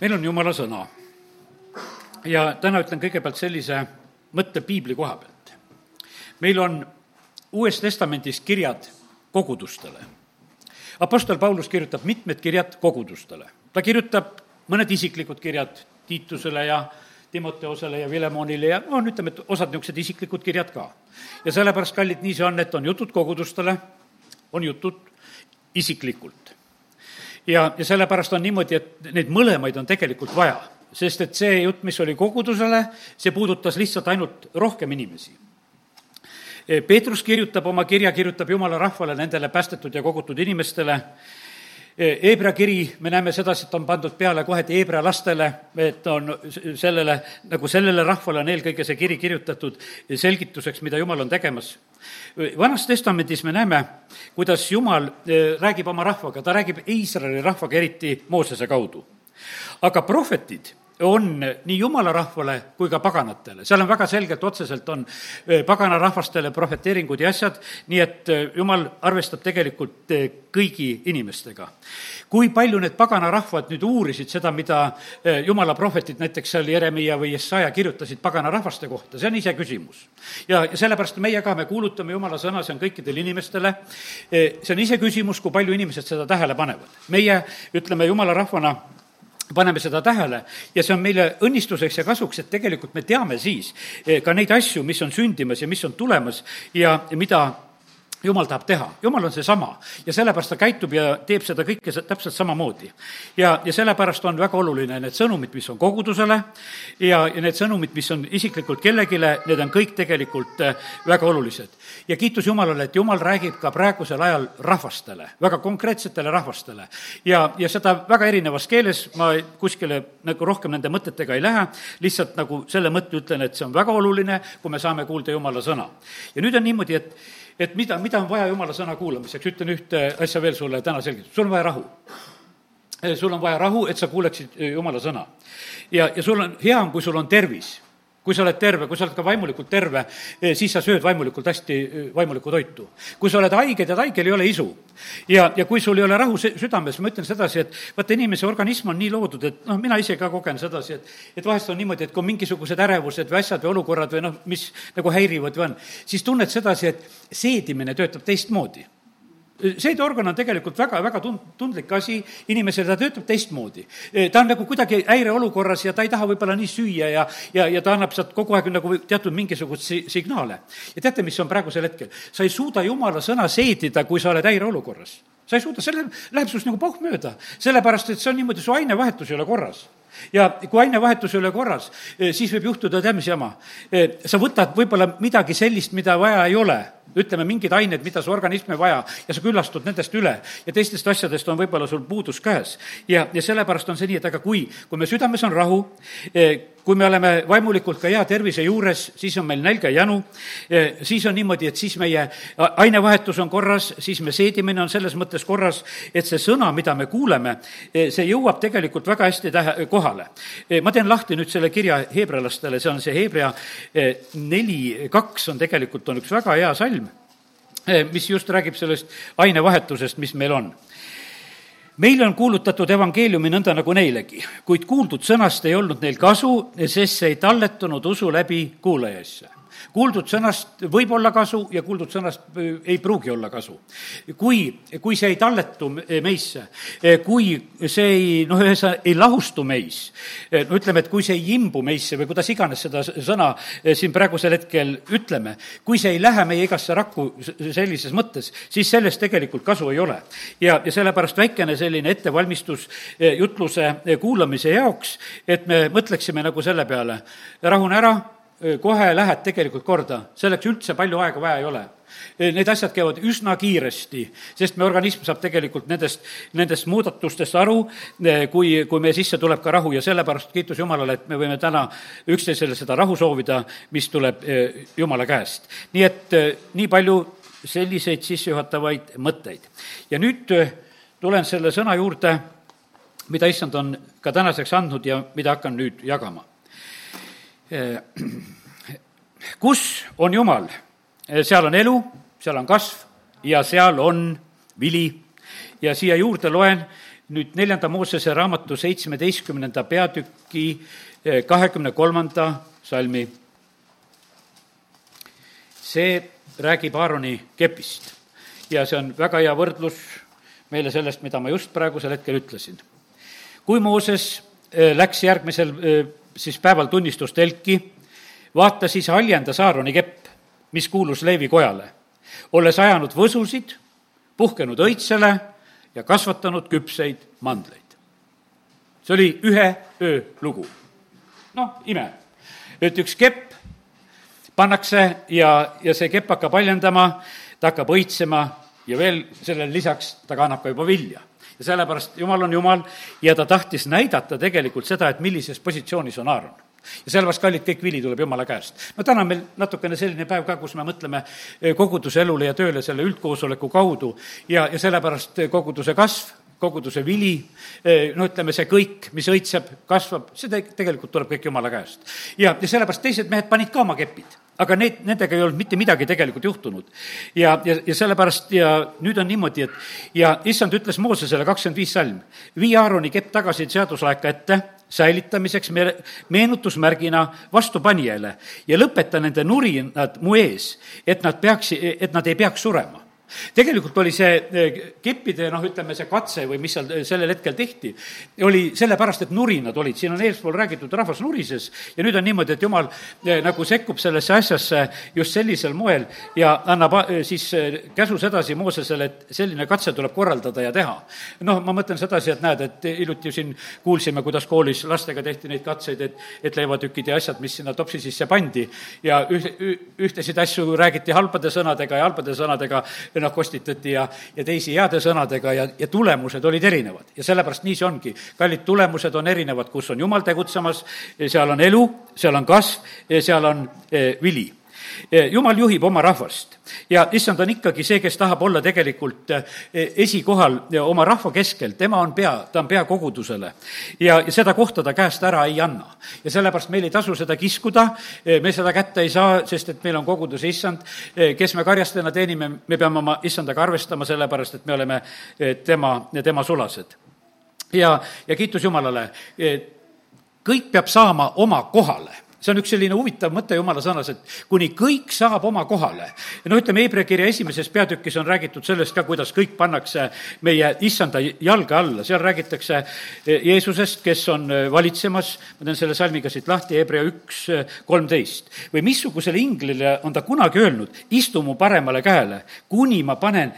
meil on jumala sõna. ja täna ütlen kõigepealt sellise mõtte piibli koha pealt. meil on Uues Testamendis kirjad kogudustele. Apostel Paulus kirjutab mitmed kirjad kogudustele. ta kirjutab mõned isiklikud kirjad Tiitusele ja Timoteosele ja Vilemonile ja on, ütleme, et osad niisugused isiklikud kirjad ka. ja sellepärast, kallid, nii see on, et on jutud kogudustele, on jutud isiklikult. Ja, ja sellepärast on niimoodi, et neid mõlemaid on tegelikult vaja, sest et see jutt, mis oli kogudusele, see puudutas lihtsalt ainult rohkem inimesi. Peetrus kirjutab oma kirja, kirjutab jumala rahvale, nendele päästetud ja kogutud inimestele Hebra kiri, me näeme sedasi, et on pandud peale kohe, Hebra lastele, et on sellele, nagu sellele rahvale on eelkõige see kiri kirjutatud selgituseks, mida Jumal on tegemas. vanas Testamendis me näeme, kuidas Jumal eh, räägib oma rahvaga, ta räägib Iisraeli rahvaga, eriti Moosese kaudu. aga prohvetid on nii jumala rahvale kui ka paganatele, seal on väga selgelt, otseselt on eh, pagana rahvastele prohveteeringud ja asjad, nii et eh, jumal arvestab tegelikult eh, kõigi inimestega. kui palju need pagana rahvad nüüd uurisid seda, mida jumala prohvetid, näiteks seal Jeremiah või Jesaja kirjutasid pagana rahvaste kohta, see on iseküsimus. ja, ja sellepärast meie ka, me kuulutame jumala sõna, see on kõikidele inimestele, see on iseküsimus, kui palju inimesed seda tähele panevad. meie ütleme jumala rahvana paneme seda tähele. Ja see on meile õnnistuseks ja kasuks, et tegelikult me teame siis eh, ka neid asju, mis on sündimas ja mis on tulemas ja mida jumal tahab teha, jumal on seesama ja sellepärast ta käitub ja teeb seda kõike täpselt samamoodi. ja, ja sellepärast on väga oluline need sõnumid, mis on kogudusele ja, ja need sõnumid, mis on isiklikult kellelegi, need on kõik tegelikult äh, väga olulised. ja kiitus Jumalale, et Jumal räägib ka praegusel ajal rahvastele, väga konkreetsetele rahvastele. ja, ja seda väga erinevas keeles, ma kuskile nagu rohkem nende mõtetega ei lähe, lihtsalt nagu selle mõtte ütlen, et see on väga oluline, kui me saame kuulda Jumala sõna. ja nüüd on niimoodi, et et mida, mida on vaja jumala sõna kuulamiseks, ütlen ühte asja veel sulle täna selgituseks, sul on vaja rahu. sul on vaja rahu, et sa kuuleksid jumala sõna. ja, ja sul on, hea on, kui sul on tervis kui sa oled terve, kui sa oled ka vaimulikult terve, eh, siis sa sööd vaimulikult hästi eh, vaimulikku toitu. kui sa oled haige, tead, haigel ei ole isu. ja, ja kui sul ei ole rahu südames, ma ütlen sedasi, et vaata, inimese organism on nii loodud, et noh, mina ise ka kogen sedasi, et et vahest on niimoodi, et kui mingisugused ärevused või asjad või olukorrad või noh, mis nagu häirivad või on, siis tunned sedasi, et seedimine töötab teistmoodi seedeorgan on tegelikult väga, väga tund-, tundlik asi inimesele, ta töötab teistmoodi. ta on nagu kuidagi häireolukorras ja ta ei taha võib-olla nii süüa ja, ja, ja ta annab sealt kogu aeg nagu teatud mingisugust si-, signaale. ja teate, mis on praegusel hetkel? sa ei suuda jumala sõna seedida, kui sa oled häireolukorras. sa ei suuda, selle läheb sinust nagu pauh mööda, sellepärast et see on niimoodi, su ainevahetus ei ole korras ja kui ainevahetus ei ole korras, siis võib juhtuda, tead, mis jama? sa võtad võib-olla midagi sellist, mida vaja ei ole ütleme, mingid ained, mida su organism ei vaja ja sa küllastud nendest üle ja teistest asjadest on võib-olla sul puudus käes. ja, ja sellepärast on see nii, et aga kui, kui me südames on rahu, eh, kui me oleme vaimulikult ka hea tervise juures, siis on meil nälg ja janu, eh, siis on niimoodi, et siis meie ainevahetus on korras, siis me seedimine on selles mõttes korras, et see sõna, mida me kuuleme, eh, see jõuab tegelikult väga hästi tähe, kohale. ma teen lahti nüüd selle kirja heebrealastele, see on see Hebra neli kaks on tegelikult, on üks väga hea salm, mis just räägib sellest ainevahetusest, mis meil on. Meile on kuulutatud evangeeliumi nõnda nagu neilegi, kuid kuuldud sõnast ei olnud neil kasu, sest see ei talletunud usu läbi kuulajaisse kuuldud sõnast võib olla kasu ja kuuldud sõnast äh, ei pruugi olla kasu. kui, kui see ei talletu meisse, äh, kui see ei, noh, ühesõnaga ei lahustu meis, äh, no ütleme, et kui see ei imbu meisse või kuidas iganes seda sõna siin praegusel hetkel ütleme, kui see ei lähe meie igasse rakku sellises mõttes, siis sellest tegelikult kasu ei ole. ja, ja sellepärast väikene selline ettevalmistus jutluse kuulamise jaoks, et me mõtleksime nagu selle peale, rahune ära kohe lähed tegelikult korda, selleks üldse palju aega vaja ei ole. Need asjad käivad üsna kiiresti, sest meie organism saab tegelikult nendest, nendest muudatustest aru, kui, kui meie sisse tuleb ka rahu ja sellepärast kiitus Jumalale, et me võime täna üksteisele seda rahu soovida, mis tuleb Jumala käest. nii et nii palju selliseid sissejuhatavaid mõtteid. ja nüüd tulen selle sõna juurde, mida issand on ka tänaseks andnud ja mida hakkan nüüd jagama kus on Jumal, eh, seal on elu, seal on kasv ja seal on vili. ja siia juurde loen nüüd neljanda Moosese raamatu seitsmeteistkümnenda peatüki eh, kahekümne kolmanda salmi. see räägib Aaroni kepist ja see on väga hea võrdlus meile sellest, mida ma just praegusel hetkel ütlesin. kui Mooses läks järgmisel siis päeval tunnistustelki, vaata siis haljendas Aaroni kepp, mis kuulus Leevi kojale, olles ajanud võsusid, puhkenud õitsele ja kasvatanud küpseid mandleid. see oli ühe öö lugu. noh, ime. et üks kepp pannakse ja, ja see kepp hakkab haljendama, ta hakkab õitsema ja veel sellele lisaks ta kannab ka juba vilja ja sellepärast Jumal on Jumal ja ta tahtis näidata tegelikult seda, et millises positsioonis on Aaron ja sellepärast, kallid, kõik vili tuleb Jumala käest. no täna on meil natukene selline päev ka, kus me mõtleme eh, koguduse elule ja tööle selle üldkoosoleku kaudu ja, ja sellepärast eh, koguduse kasv, koguduse vili, no ütleme, see kõik, mis õitseb, kasvab, see te-, tegelikult tuleb kõik Jumala käest. ja, ja sellepärast teised mehed panid ka oma kepid aga need, nendega ei olnud mitte midagi tegelikult juhtunud. ja, ja, ja sellepärast ja nüüd on niimoodi, et ja issand ütles Moosesele, kakskümmend viis salm, vii Aaroni kepp tagasi seaduslaeka ette, säilitamiseks me-, meenutusmärgina vastupanijale ja lõpeta nende nurinad mu ees, et nad peaks, et nad ei peaks surema tegelikult oli see eh, keppide, noh, ütleme see katse või mis seal eh, sellel hetkel tehti, oli sellepärast, et nurinad olid, siin on eespool räägitud, rahvas nurises ja nüüd on niimoodi, et jumal eh, nagu sekkub sellesse asjasse just sellisel moel ja annab siis käsu sedasi Moosesele, et selline katse tuleb korraldada ja teha. noh, ma mõtlen sedasi, et näed, et hiljuti siin kuulsime, kuidas koolis lastega tehti neid katseid, et, et leivatükid ja asjad, mis sinna topsi sisse pandi ja üht, ühtesid asju räägiti halbade sõnadega ja halbade sõnadega noh, kostitati ja, ja teisi heade sõnadega ja, ja tulemused olid erinevad. ja sellepärast nii see ongi. kallid tulemused on erinevad, kus on Jumal tegutsemas, seal on elu, seal on kasv, seal on eh, vili jumal juhib oma rahvast ja issand on ikkagi see, kes tahab olla tegelikult eh, esikohal oma rahva keskel, tema on pea, ta on pea kogudusele. ja, seda kohta ta käest ära ei anna. ja sellepärast meil ei tasu seda kiskuda, eh, me seda kätte ei saa, sest et meil on koguduse issand, kes me karjastena teenime, me peame oma issandaga arvestama, sellepärast et me oleme tema, tema sulased. ja, ja kiitus Jumalale, kõik peab saama oma kohale see on üks selline huvitav mõte jumala sõnas, et kuni kõik saab oma kohale. no ütleme, Hebra kirja esimeses peatükis on räägitud sellest ka, kuidas kõik pannakse meie issanda jalge alla, seal räägitakse eh, Jeesusest, kes on eh, valitsemas, ma teen selle salmiga siit lahti, Hebra üks eh, kolmteist. või missugusele inglile on ta kunagi öelnud, istu mu paremale käele, kuni ma panen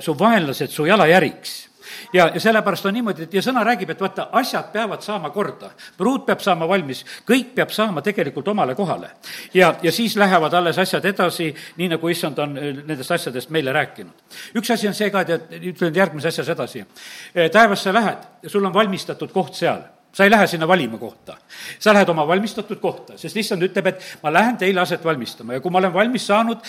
su vaenlased su jalajäriks ja, ja sellepärast on niimoodi, et ja sõna räägib, et vaata, asjad peavad saama korda. pruut peab saama valmis, kõik peab saama tegelikult omale kohale. ja, ja siis lähevad alles asjad edasi, nii nagu issand on äh, nendest asjadest meile rääkinud. üks asi on see ka, tead, ütlen järgmises asjas edasi. Äh, taevasse lähed, sul on valmistatud koht seal sa ei lähe sinna valima kohta. sa lähed oma valmistatud kohta, sest issand ütleb, et ma lähen teile aset valmistama ja kui ma olen valmis saanud,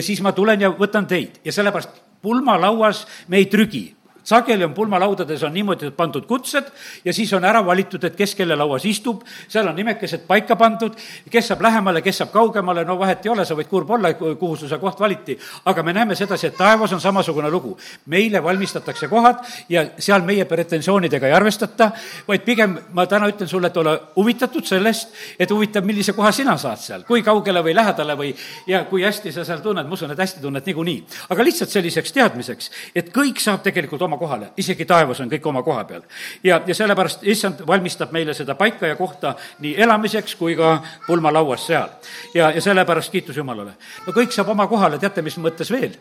siis ma tulen ja võtan teid ja sellepärast pulmalauas me ei trügi sageli on pulmalaudades on niimoodi pandud kutsed ja siis on ära valitud, et kes kelle lauas istub, seal on nimekesed paika pandud, kes saab lähemale, kes saab kaugemale, no vahet ei ole, sa võid kurb olla, kuhu su see koht valiti. aga me näeme sedasi, et taevas on samasugune lugu. meile valmistatakse kohad ja seal meie pretensioonidega ei arvestata, vaid pigem ma täna ütlen sulle, et ole huvitatud sellest, et huvitav, millise koha sina saad seal, kui kaugele või lähedale või ja kui hästi sa seal tunned, ma usun, et hästi tunned niikuinii. aga lihtsalt selliseks teadmiseks, et kõik saab tegelikult oma oma kohale, isegi taevas on kõik oma koha peal. ja, ja sellepärast issand valmistab meile seda paika ja kohta nii elamiseks kui ka pulmalauas seal. ja, ja sellepärast kiitus Jumalale. no kõik saab oma kohale, teate, mis mõttes veel?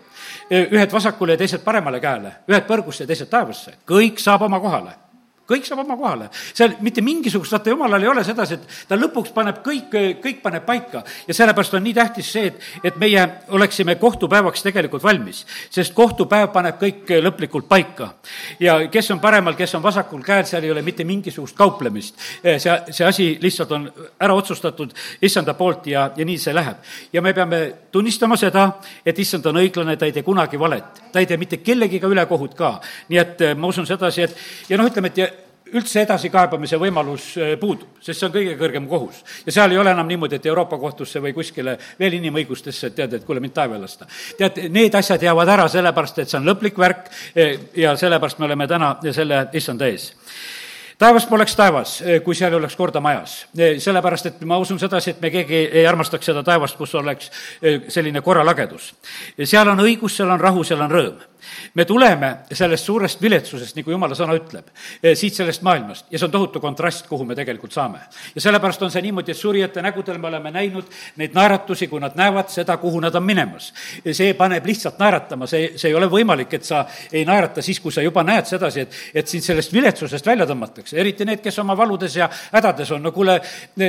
ühed vasakule ja teised paremale käele, ühed põrgusse ja teised taevasse, kõik saab oma kohale kõik saab oma kohale. seal mitte mingisugust, vaata jumalal ei ole sedasi, et ta lõpuks paneb kõik, kõik paneb paika ja sellepärast on nii tähtis see, et, et meie oleksime kohtupäevaks tegelikult valmis. sest kohtupäev paneb kõik lõplikult paika. ja kes on paremal, kes on vasakul käel, seal ei ole mitte mingisugust kauplemist. see, see asi lihtsalt on ära otsustatud issanda poolt ja, ja nii see läheb. ja me peame tunnistama seda, et issand on õiglane, ta ei tee kunagi valet. ta ei tee mitte kellegiga ülekohut ka. nii et ma usun sedasi, et ja noh, ütleme, et üldse edasikaebamise võimalus äh, puudub, sest see on kõige kõrgem kohus. ja seal ei ole enam niimoodi, et Euroopa kohtusse või kuskile veel inimõigustesse, et tead, et kuule, mind taeva lasta. tead, need asjad jäävad ära sellepärast, et see on lõplik värk äh, ja sellepärast me oleme täna selle issanda ees taevas poleks taevas, kui seal ei oleks korda majas. sellepärast, et ma usun sedasi, et me keegi ei armastaks seda taevast, kus oleks selline korralagedus. seal on õigus, seal on rahu, seal on rõõm me tuleme sellest suurest viletsusest, nagu jumala sõna ütleb, eh, siit sellest maailmast ja see on tohutu kontrast, kuhu me tegelikult saame. ja sellepärast on see niimoodi, et surijate nägudel me oleme näinud neid naeratusi, kui nad näevad seda, kuhu nad on minemas. see paneb lihtsalt naeratama, see, see ei ole võimalik, et sa ei naerata siis, kui sa juba näed sedasi, et, et sind sellest viletsusest välja tõmmatakse, eriti need, kes oma valudes ja hädades on, no kuule,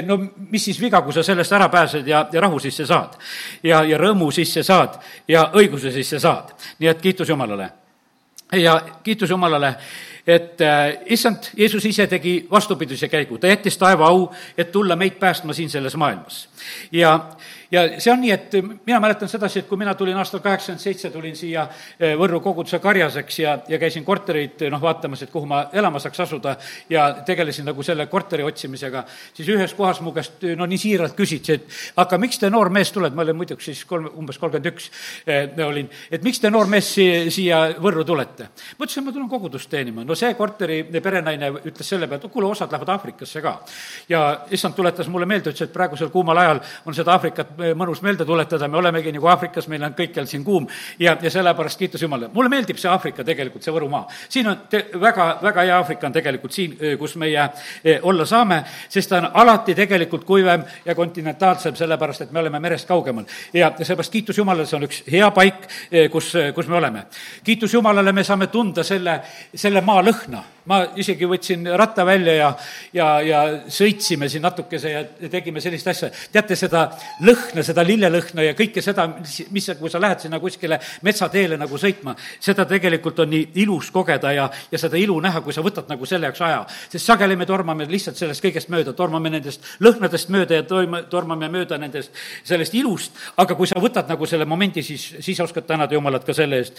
no mis siis viga, kui sa sellest ära pääsed ja, ja rahu sisse saad. ja, ja rõõmu sisse saad ja õiguse sisse saad. nii et kiitus Jumalale. Jumalale. ja kiitus Jumalale, et äh, issand, Jeesus ise tegi vastupidise käigu, ta jättis taeva au, et tulla meid päästma siin selles maailmas. ja ja see on nii, et mina mäletan sedasi, et kui mina tulin aastal kaheksakümmend seitse, tulin siia eh, Võrru koguduse karjaseks ja, ja käisin korterit noh, vaatamas, et kuhu ma elama saaks asuda ja tegelesin nagu selle korteri otsimisega, siis ühes kohas mu käest no nii siiralt küsiti, et aga miks te, noor mees, tuled, ma olin muidugi siis kolm, umbes kolmkümmend üks olin, et miks te, noor mees, siia Võrru tulete? ma ütlesin, ma tulen kogudust teenima. no see korteri perenaine ütles selle peale, et kuule, osad lähevad Aafrikasse ka. ja issand tuletas mulle meelde, ütles, et praegusel kuumal ajal on seda Aafrikat mõnus meelde tuletada, me olemegi nagu Aafrikas, meil on kõikjal siin kuum ja, ja sellepärast kiitus Jumalale. mulle meeldib see Aafrika tegelikult, see Võrumaa. siin on te-, väga, väga hea Aafrika on tegelikult siin, kus meie olla saame, sest ta on alati tegelikult kuivem ja kontinentaalsem, sellepärast et me oleme merest kaugemal. ja, sellepärast kiitus Jumalale, see on üks hea paik, kus, kus me oleme. kiitus Jumalale, me saame tunda selle, selle maa lõhna ma isegi võtsin ratta välja ja, ja, ja sõitsime siin natukese ja tegime sellist asja. teate seda lõhna, seda lillelõhna ja kõike seda, mis, kui sa lähed sinna kuskile metsateele nagu sõitma, seda tegelikult on nii ilus kogeda ja, ja seda ilu näha, kui sa võtad nagu selle jaoks aja. sest sageli me tormame lihtsalt sellest kõigest mööda, tormame nendest lõhnadest mööda ja toime, tormame mööda nendest, sellest ilust, aga kui sa võtad nagu selle momendi, siis, siis oskad tänada Jumalat ka selle eest,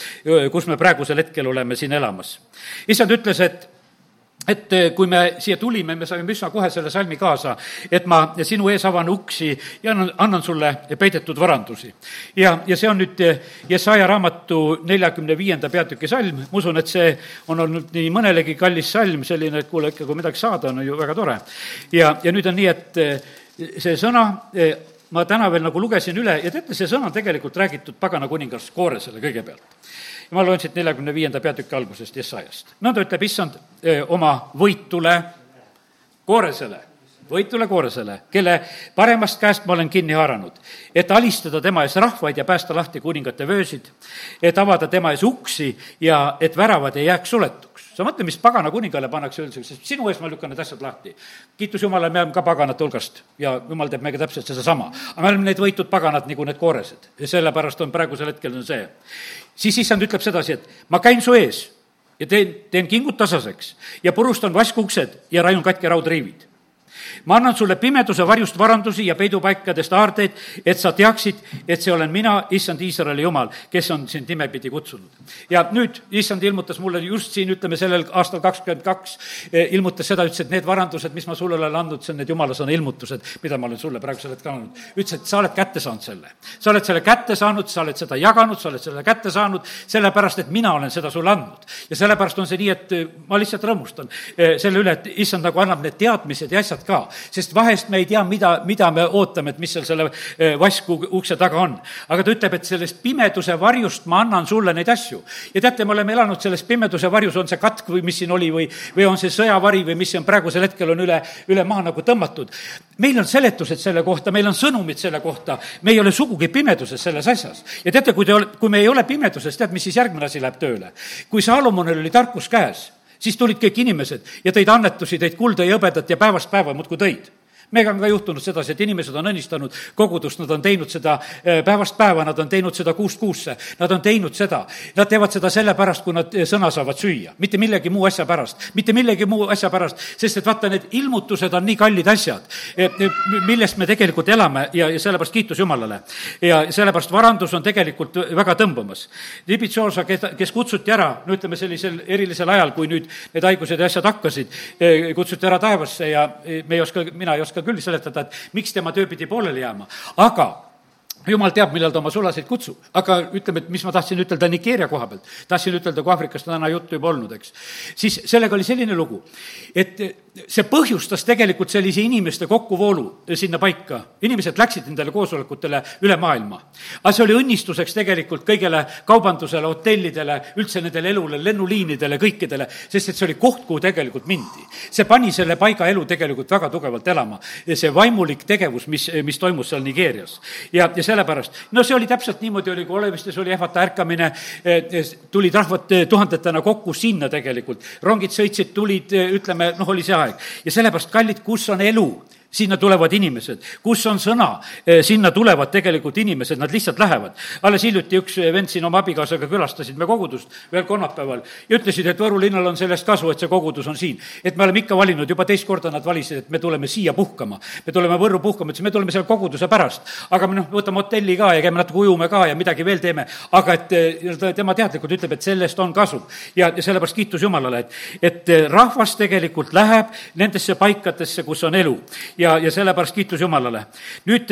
kus me praegusel hetkel oleme siin elamas. issand ütles, et et eh, kui me siia tulime, me saime üsna kohe selle salmi kaasa, et ma sinu ees avan uksi ja annan, annan sulle peidetud varandusi. ja, ja see on nüüd eh, Jesaja raamatu neljakümne viienda peatüki salm, ma usun, et see on olnud nii mõnelegi kallis salm, selline, et kuule, ikka kui midagi saada, on ju väga tore. ja, ja nüüd on nii, et eh, see sõna ma täna veel nagu lugesin üle ja teate, see sõna on tegelikult räägitud pagana kuningas Kooresele kõigepealt ma loen siit neljakümne viienda peatüki algusest Jesajast. nõnda ütleb issand oma võitule Kooresele, võitule Kooresele, kelle paremast käest ma olen kinni haaranud, et alistada tema ees rahvaid ja päästa lahti kuningate vöösid, et avada tema ees uksi ja et väravad ei jääks suletuks. Sa mõtle, mis pagana kuningale pannakse üldse, sest sinu ees ma lükkan need asjad lahti. kiitus Jumalale, me oleme ka paganate hulgast ja Jumal teeb meiega täpselt sedasama. aga me oleme need võitud paganad nagu need kooresed ja sellepärast on praegusel hetkel on see siis issand ütleb sedasi, et ma käin su ees ja teen, teen kingud tasaseks ja purustan vaskuksed ja raiun katki raudriivid ma annan sulle pimeduse varjust varandusi ja peidupaikadest aardeid, et sa teaksid, et see olen mina, issand Iisraeli jumal, kes on sind nimepidi kutsunud. ja nüüd issand ilmutas mulle just siin, ütleme sellel aastal kakskümmend kaks, eh, ilmutas seda, ütles, et need varandused, mis ma sulle olen andnud, see on need jumala sõna ilmutused, mida ma olen sulle praegusel hetkel andnud. ütles, et sa oled kätte saanud selle. sa oled selle kätte saanud, sa oled seda jaganud, sa oled selle kätte saanud, sellepärast et mina olen seda sulle andnud. ja sellepärast on see nii, et eh, ma lihtsalt rõõmustan eh, selle üle, et issand nagu annab need teadmised ja asjad ka sest vahest me ei tea, mida, mida me ootame, et mis seal selle eh, vasku ukse taga on. aga ta ütleb, et sellest pimeduse varjust ma annan sulle neid asju. ja teate, me oleme elanud selles pimeduse varjus, on see katk või mis siin oli või, või on see sõjavari või mis siin praegusel hetkel on üle, üle maa nagu tõmmatud. meil on seletused selle kohta, meil on sõnumid selle kohta, me ei ole sugugi pimeduses selles asjas. ja teate, kui te, kui me ei ole pimeduses, tead, mis siis järgmine asi läheb tööle? kui Saalomonil oli tarkus käes siis tulid kõik inimesed ja tõid annetusi, tõid kulda ja hõbedat ja päevast päeva muudkui tõid meiega on ka juhtunud sedasi, et inimesed on õnnistanud kogudust, nad on teinud seda eh, päevast päeva, nad on teinud seda kuust kuusse, nad on teinud seda. Nad teevad seda sellepärast, kui nad eh, sõna saavad süüa, mitte millegi muu asja pärast, mitte millegi muu asja pärast, sest et vaata, need ilmutused on nii kallid asjad, millest me tegelikult elame ja, ja sellepärast kiitus Jumalale. ja sellepärast varandus on tegelikult väga tõmbumas. Libitsoosa, keda, kes kutsuti ära, no ütleme, sellisel erilisel ajal, kui nüüd need haigused ja asjad hakkasid, eh, kutsuti ära taevasse ja me ei oska, mina ei oska küll seletada, et miks tema töö pidi pooleli jääma, aga jumal teab, millal ta oma sulaseid kutsub. aga ütleme, et mis ma tahtsin ütelda Nigeeria koha pealt, tahtsin ütelda, kui Aafrikast on täna juttu juba olnud, eks. siis sellega oli selline lugu, et see põhjustas tegelikult sellise inimeste kokkuvoolu sinna paika. inimesed läksid nendele koosolekutele üle maailma. aga see oli õnnistuseks tegelikult kõigele kaubandusele, hotellidele, üldse nendele elule, lennuliinidele, kõikidele, sest et see oli koht, kuhu tegelikult mindi. see pani selle paiga elu tegelikult väga tugevalt elama. ja see vaimulik tegevus, mis, mis toimus seal Nigeerias. ja, ja sellepärast, no see oli täpselt niimoodi oli, kui Olevistes oli ehvata ärkamine, tulid rahvad tuhandetena kokku sinna tegelikult. rongid sõitsid, tulid, ütleme, noh, oli see aeg. ja sellepärast, kallid, kus on elu? Sinna tulevad inimesed, kus on sõna, eh, sinna tulevad tegelikult inimesed, nad lihtsalt lähevad. alles hiljuti üks vend siin oma abikaasaga külastasid me kogudust ühel kolmapäeval ja ütlesid, et Võru linnal on sellest kasu, et see kogudus on siin. et me oleme ikka valinud, juba teist korda nad valisid, et me tuleme siia puhkama. me tuleme Võrru puhkama, ütlesin, me tuleme selle koguduse pärast. aga me noh, võtame hotelli ka ja käime natuke ujume ka ja midagi veel teeme. aga et eh, tema teadlikult ütleb, et sellest on kasu. ja, ja sellepärast kiitus Jumalale, et, et eh, rahvas tegelikult läheb nendesse paikadesse, kus on elu ja, ja sellepärast kiitus Jumalale. nüüd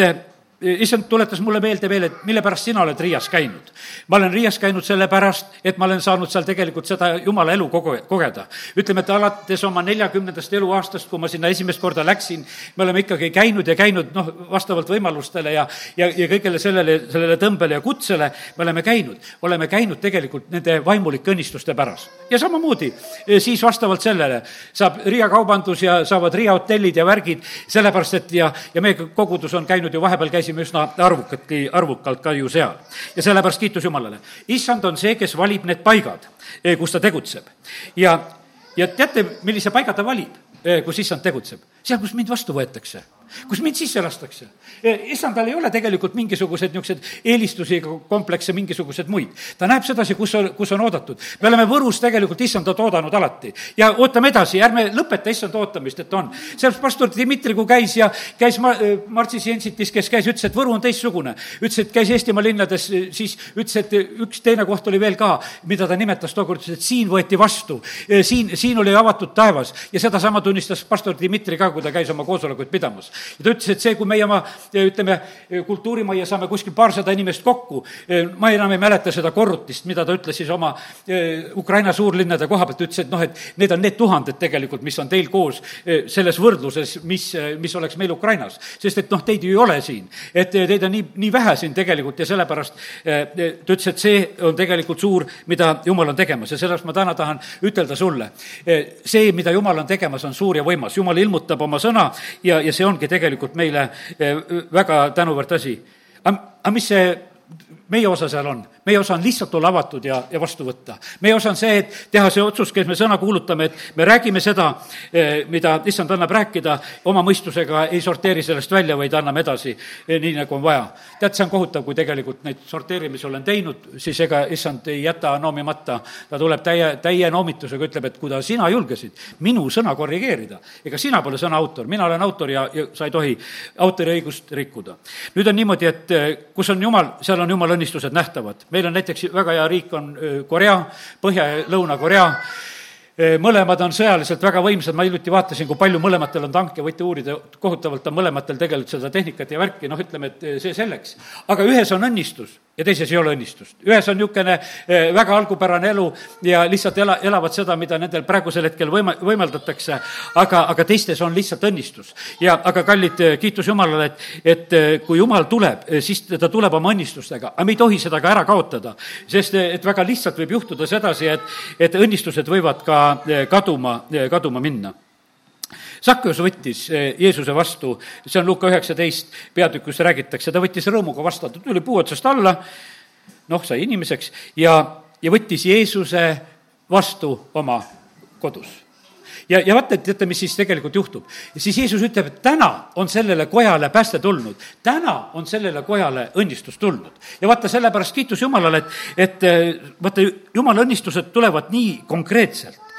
issand tuletas mulle meelde veel, et mille pärast sina oled Riias käinud. ma olen Riias käinud sellepärast, et ma olen saanud seal tegelikult seda jumala elu kogu-, kogeda. ütleme, et alates oma neljakümnendast eluaastast, kui ma sinna esimest korda läksin, me oleme ikkagi käinud ja käinud noh, vastavalt võimalustele ja, ja, ja kõigele sellele, sellele tõmbele ja kutsele me oleme käinud. oleme käinud tegelikult nende vaimulike õnnistuste pärast. ja samamoodi eh, siis vastavalt sellele saab Riia kaubandus ja saavad Riia hotellid ja värgid, sellepärast et ja, ja meie kogudus on käinud ju vahepeal käisime käisime üsna arvukatki, arvukalt ka ju seal. ja sellepärast kiitus Jumalale. issand on see, kes valib need paigad, eh, kus ta tegutseb. ja, ja teate, millise paiga ta valib, eh, kus issand tegutseb? seal, kus mind vastu võetakse kus mind sisse lastakse. issandal ei ole tegelikult mingisuguseid niisuguseid eelistusi ega komplekse, mingisuguseid muid. ta näeb sedasi, kus on, kus on oodatud. me oleme Võrus tegelikult issandat oodanud alati ja ootame edasi, ärme lõpeta issanda ootamist, et on. sellepärast pastor Dmitri, kui käis ja käis ma-, Martsis Jensitis, kes käis, ütles, et Võru on teistsugune. ütles, et käis Eestimaa linnades, siis ütles, et üks teine koht oli veel ka, mida ta nimetas tookord, ütles, et siin võeti vastu. siin, siin oli avatud taevas ja sedasama tunnistas pastor Dmitri ka, kui ta käis oma koosolekuid pidamas ja ta ütles, et see, kui meie oma, ütleme, kultuurimajja saame kuskil paarsada inimest kokku, ma enam ei mäleta seda korrutist, mida ta ütles siis oma eh, Ukraina suurlinnade koha pealt, ütles, et noh, et need on need tuhanded tegelikult, mis on teil koos eh, selles võrdluses, mis, mis oleks meil Ukrainas. sest et noh, teid ju ei ole siin. et teid on nii, nii vähe siin tegelikult ja sellepärast ta ütles, et see on tegelikult suur, mida Jumal on tegemas ja sellepärast ma täna tahan ütelda sulle, see, mida Jumal on tegemas, on suur ja võimas. Jumal ilmutab oma sõna ja, ja see ongi tegelikult meile eh, väga tänuväärt asi. aga mis see meie osa seal on? Meie osa on lihtsalt olla avatud ja, ja vastu võtta. meie osa on see, et teha see otsus, kes me sõna kuulutame, et me räägime seda, eh, mida issand annab rääkida, oma mõistusega ei sorteeri sellest välja, vaid anname edasi eh, nii, nagu on vaja. tead, see on kohutav, kui tegelikult neid sorteerimisi olen teinud, siis ega issand ei jäta noomimata. ta tuleb täie, täie noomitusega, ütleb, et kuidas sina julgesid minu sõna korrigeerida. ega sina pole sõna autor, mina olen autor ja, ja sa ei tohi autoriõigust rikkuda. nüüd on niimoodi, et eh, kus on jumal, seal on jumala õnnistused nähtavad meil on näiteks väga hea riik, on Korea, Põhja- ja Lõuna-Korea mõlemad on sõjaliselt väga võimsad, ma hiljuti vaatasin, kui palju mõlematel on tanke, võite uurida, kohutavalt on mõlematel tegelikult seda tehnikat ja värki, noh, ütleme, et see selleks. aga ühes on õnnistus ja teises ei ole õnnistust. ühes on niisugune väga algupärane elu ja lihtsalt ela, elavad seda, mida nendel praegusel hetkel võima-, võimaldatakse, aga, aga teistes on lihtsalt õnnistus. ja aga kallid, kiitus Jumalale, et, et kui Jumal tuleb, siis ta tuleb oma õnnistustega, aga me ei tohi seda ka ära kaotada, sest et väga lihtsalt võib juhtuda sedasi, et, et õnnistused võivad ka Eh, kaduma, eh, kaduma minna. Sakkeus võttis eh, Jeesuse vastu, see on Luka üheksateist peatükk, kus räägitakse, ta võttis rõõmuga vastu, ta tuli puu otsast alla, noh, sai inimeseks ja, ja võttis Jeesuse vastu oma kodus ja, ja vaata, et teate, mis siis tegelikult juhtub. ja siis Jeesus ütleb, et täna on sellele kojale pääste tulnud. täna on sellele kojale õnnistus tulnud. ja vaata, sellepärast kiitus Jumalale, et, et vaata, Jumala õnnistused tulevad nii konkreetselt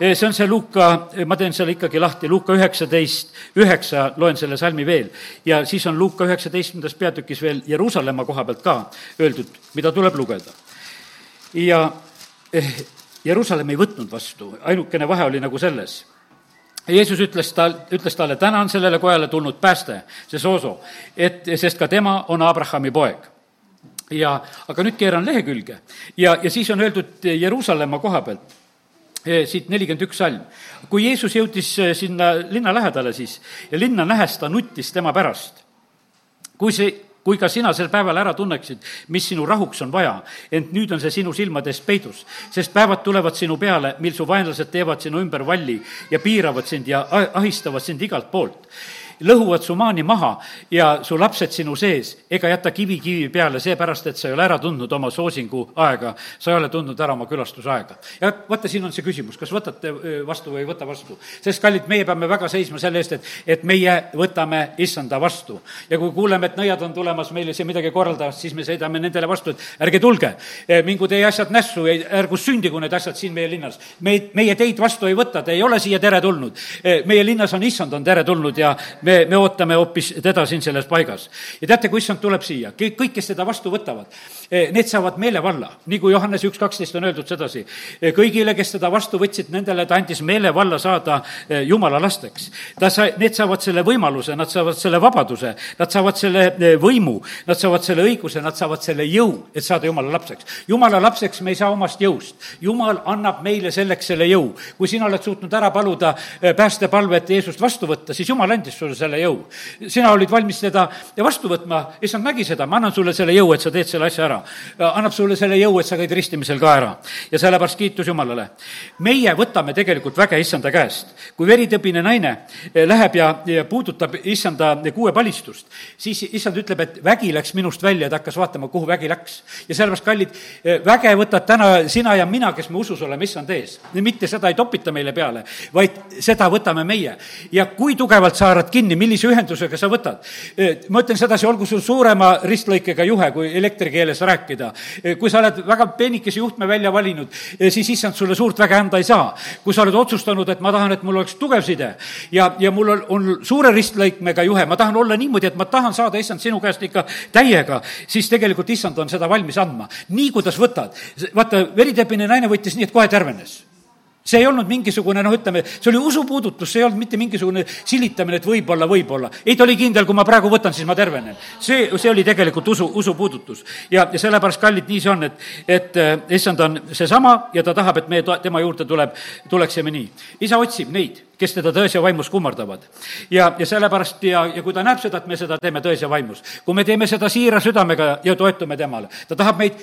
see on see Luuka, ma teen selle ikkagi lahti, Luuka üheksateist, üheksa, loen selle salmi veel. ja siis on Luuka üheksateistkümnendas peatükis veel Jeruusalemma koha pealt ka öeldud, mida tuleb lugeda. ja eh, Jeruusalemm ei võtnud vastu, ainukene vahe oli nagu selles Jeesus ütles ta, ütles talle, täna on sellele kojale tulnud pääste, see Sooso, et, sest ka tema on Abrahami poeg. ja, aga nüüd keeran lehekülge ja, ja siis on öeldud Jeruusalemma koha pealt Eh, siit nelikümmend üks salm. kui Jeesus jõudis eh, sinna linna lähedale siis ja linna nähes ta nuttis tema pärast. kui see, kui ka sina sel päeval ära tunneksid, mis sinu rahuks on vaja, ent nüüd on see sinu silmades peidus, sest päevad tulevad sinu peale, mil su vaenlased teevad sinu ümber valli ja piiravad sind ja ahistavad sind igalt poolt lõhuvad su maani maha ja su lapsed sinu sees, ega jäta kivi kivi peale, seepärast et sa ei ole ära tundnud oma soosingu aega, sa ei ole tundnud ära oma külastusaega. ja vaata, siin on see küsimus, kas võtate vastu või ei võta vastu. sest kallid, meie peame väga seisma selle eest, et, et meie võtame issanda vastu. ja kui kuuleme, et nõiad on tulemas meile siin midagi korraldama, siis me sõidame nendele vastu, et ärge tulge, mingu teie asjad nässu, ärgu sündigu need asjad siin meie linnas. meid, meie teid vastu ei võta, te ei ole siia teretulnud. meie linnas on issand, on teretulnud ja me me, me ootame hoopis teda siin selles paigas. ja teate, kui issand tuleb siia, kõik, kes teda vastu võtavad, eh, need saavad meelevalla, nii kui Johannese üks kaksteist on öeldud sedasi. Eh, kõigile, kes teda vastu võtsid, nendele ta andis meelevalla saada eh, jumala lasteks. ta sai, need saavad selle võimaluse, nad saavad selle vabaduse, nad saavad selle võimu, nad saavad selle õiguse, nad saavad selle jõu, et saada jumala lapseks. jumala lapseks me ei saa omast jõust. jumal annab meile selleks selle jõu. kui sina oled suutnud ära paluda päästepalvet Jeesust vastu võtta, siis jumal andis sulle selle jõu. sina olid valmis teda vastu võtma, issand nägi seda, ma annan sulle selle jõu, et sa teed selle asja ära. annab sulle selle jõu, et sa käid ristimisel ka ära. ja sellepärast kiitus Jumalale. meie võtame tegelikult väge issanda käest. kui veritõbine naine eh, läheb ja, ja puudutab issanda kuuepalistust, siis issand ütleb, et vägi läks minust välja, ta hakkas vaatama, kuhu vägi läks. ja sellepärast, kallid, eh, väge võtad täna sina ja mina, kes me usus oleme issand ees. mitte seda ei topita meile peale, vaid seda võtame meie. ja kui tugevalt sa haarad kinni, kinni, millise ühendusega sa võtad. ma ütlen sedasi, olgu sul suurema ristlõikega juhe, kui elektrikeeles rääkida. kui sa oled väga peenikese juhtme välja valinud, siis issand sulle suurt väge anda ei saa. kui sa oled otsustanud, et ma tahan, et mul oleks tugev side ja, ja mul on, on suure ristlõikmega juhe, ma tahan olla niimoodi, et ma tahan saada, issand, sinu käest ikka täiega, siis tegelikult issand on seda valmis andma. nii, kuidas võtad. vaata, veritepine naine võttis nii, et kohe tärvenes see ei olnud mingisugune noh, ütleme, see oli usupuudutus, see ei olnud mitte mingisugune silitamine, et võib-olla, võib-olla. ei, ta oli kindel, kui ma praegu võtan, siis ma tervenen. see, see oli tegelikult usu, usupuudutus. ja, ja sellepärast, kallid, nii see on, et, et äh, issand on seesama ja ta tahab, et meie, tema juurde tuleb, tuleksime nii. isa otsib neid, kes teda tões ja vaimus kummardavad. ja, ja sellepärast ja, ja kui ta näeb seda, et me seda teeme tões ja vaimus, kui me teeme seda siira südamega ja toetume temale, ta tahab meid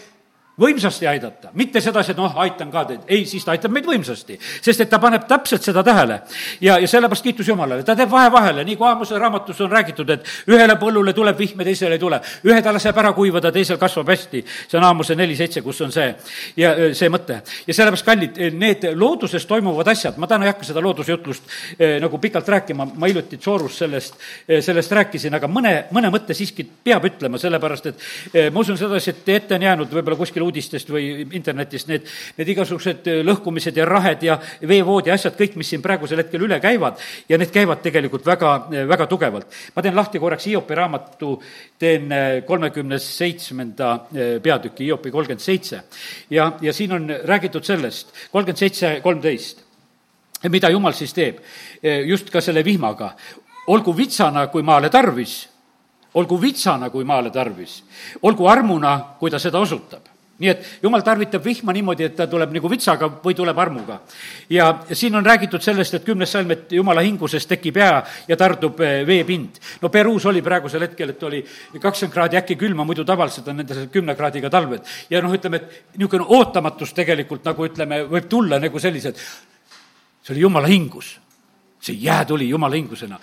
võimsasti aidata, mitte sedasi, et noh, aitan ka teid, ei, siis ta aitab meid võimsasti, sest et ta paneb täpselt seda tähele. ja, ja sellepärast kiitus Jumalale, ta teeb vahe vahele, nii kui Aamuse raamatus on räägitud, et ühele põllule tuleb vihm ja teisele ei tule. ühe ta laseb ära kuivada, teisel kasvab hästi. see on Aamuse neli seitse, kus on see ja see mõte. ja sellepärast, kallid, need looduses toimuvad asjad, ma täna ei hakka seda loodusjutlust eh, nagu pikalt rääkima, ma hiljuti Soorus sellest eh,, sellest rääkisin, aga mõne, mõne mõtte siiski peab ütlema, sellepärast et eh, ma usun sedasi, et ette on jäänud võib-olla kuskil uudistest või internetist need, need igasugused lõhkumised ja rahed ja veevood ja asjad, kõik, mis siin praegusel hetkel üle käivad ja need käivad tegelikult väga, väga tugevalt. ma teen lahti korraks Hiopi raamatu, teen kolmekümne seitsmenda peatüki, Hiopi kolmkümmend seitse. ja, ja siin on räägitud sellest, kolmkümmend seitse, kolmteist mida jumal siis teeb just ka selle vihmaga. olgu vitsana, kui maale tarvis, olgu vitsana, kui maale tarvis, olgu armuna, kui ta seda osutab nii et jumal tarvitab vihma niimoodi, et ta tuleb nagu vitsaga või tuleb armuga. ja siin on räägitud sellest, et kümnes salm, et jumala hingusest tekib jää ja tardub eh, veepind. no Peruus oli praegusel hetkel, et oli kakskümmend kraadi äkki külma, muidu tavaliselt on nendel kümne kraadiga talved. ja noh, ütleme, et niisugune ootamatus tegelikult nagu ütleme, võib tulla nagu sellised, see oli jumala hingus see jää tuli jumala hingusena.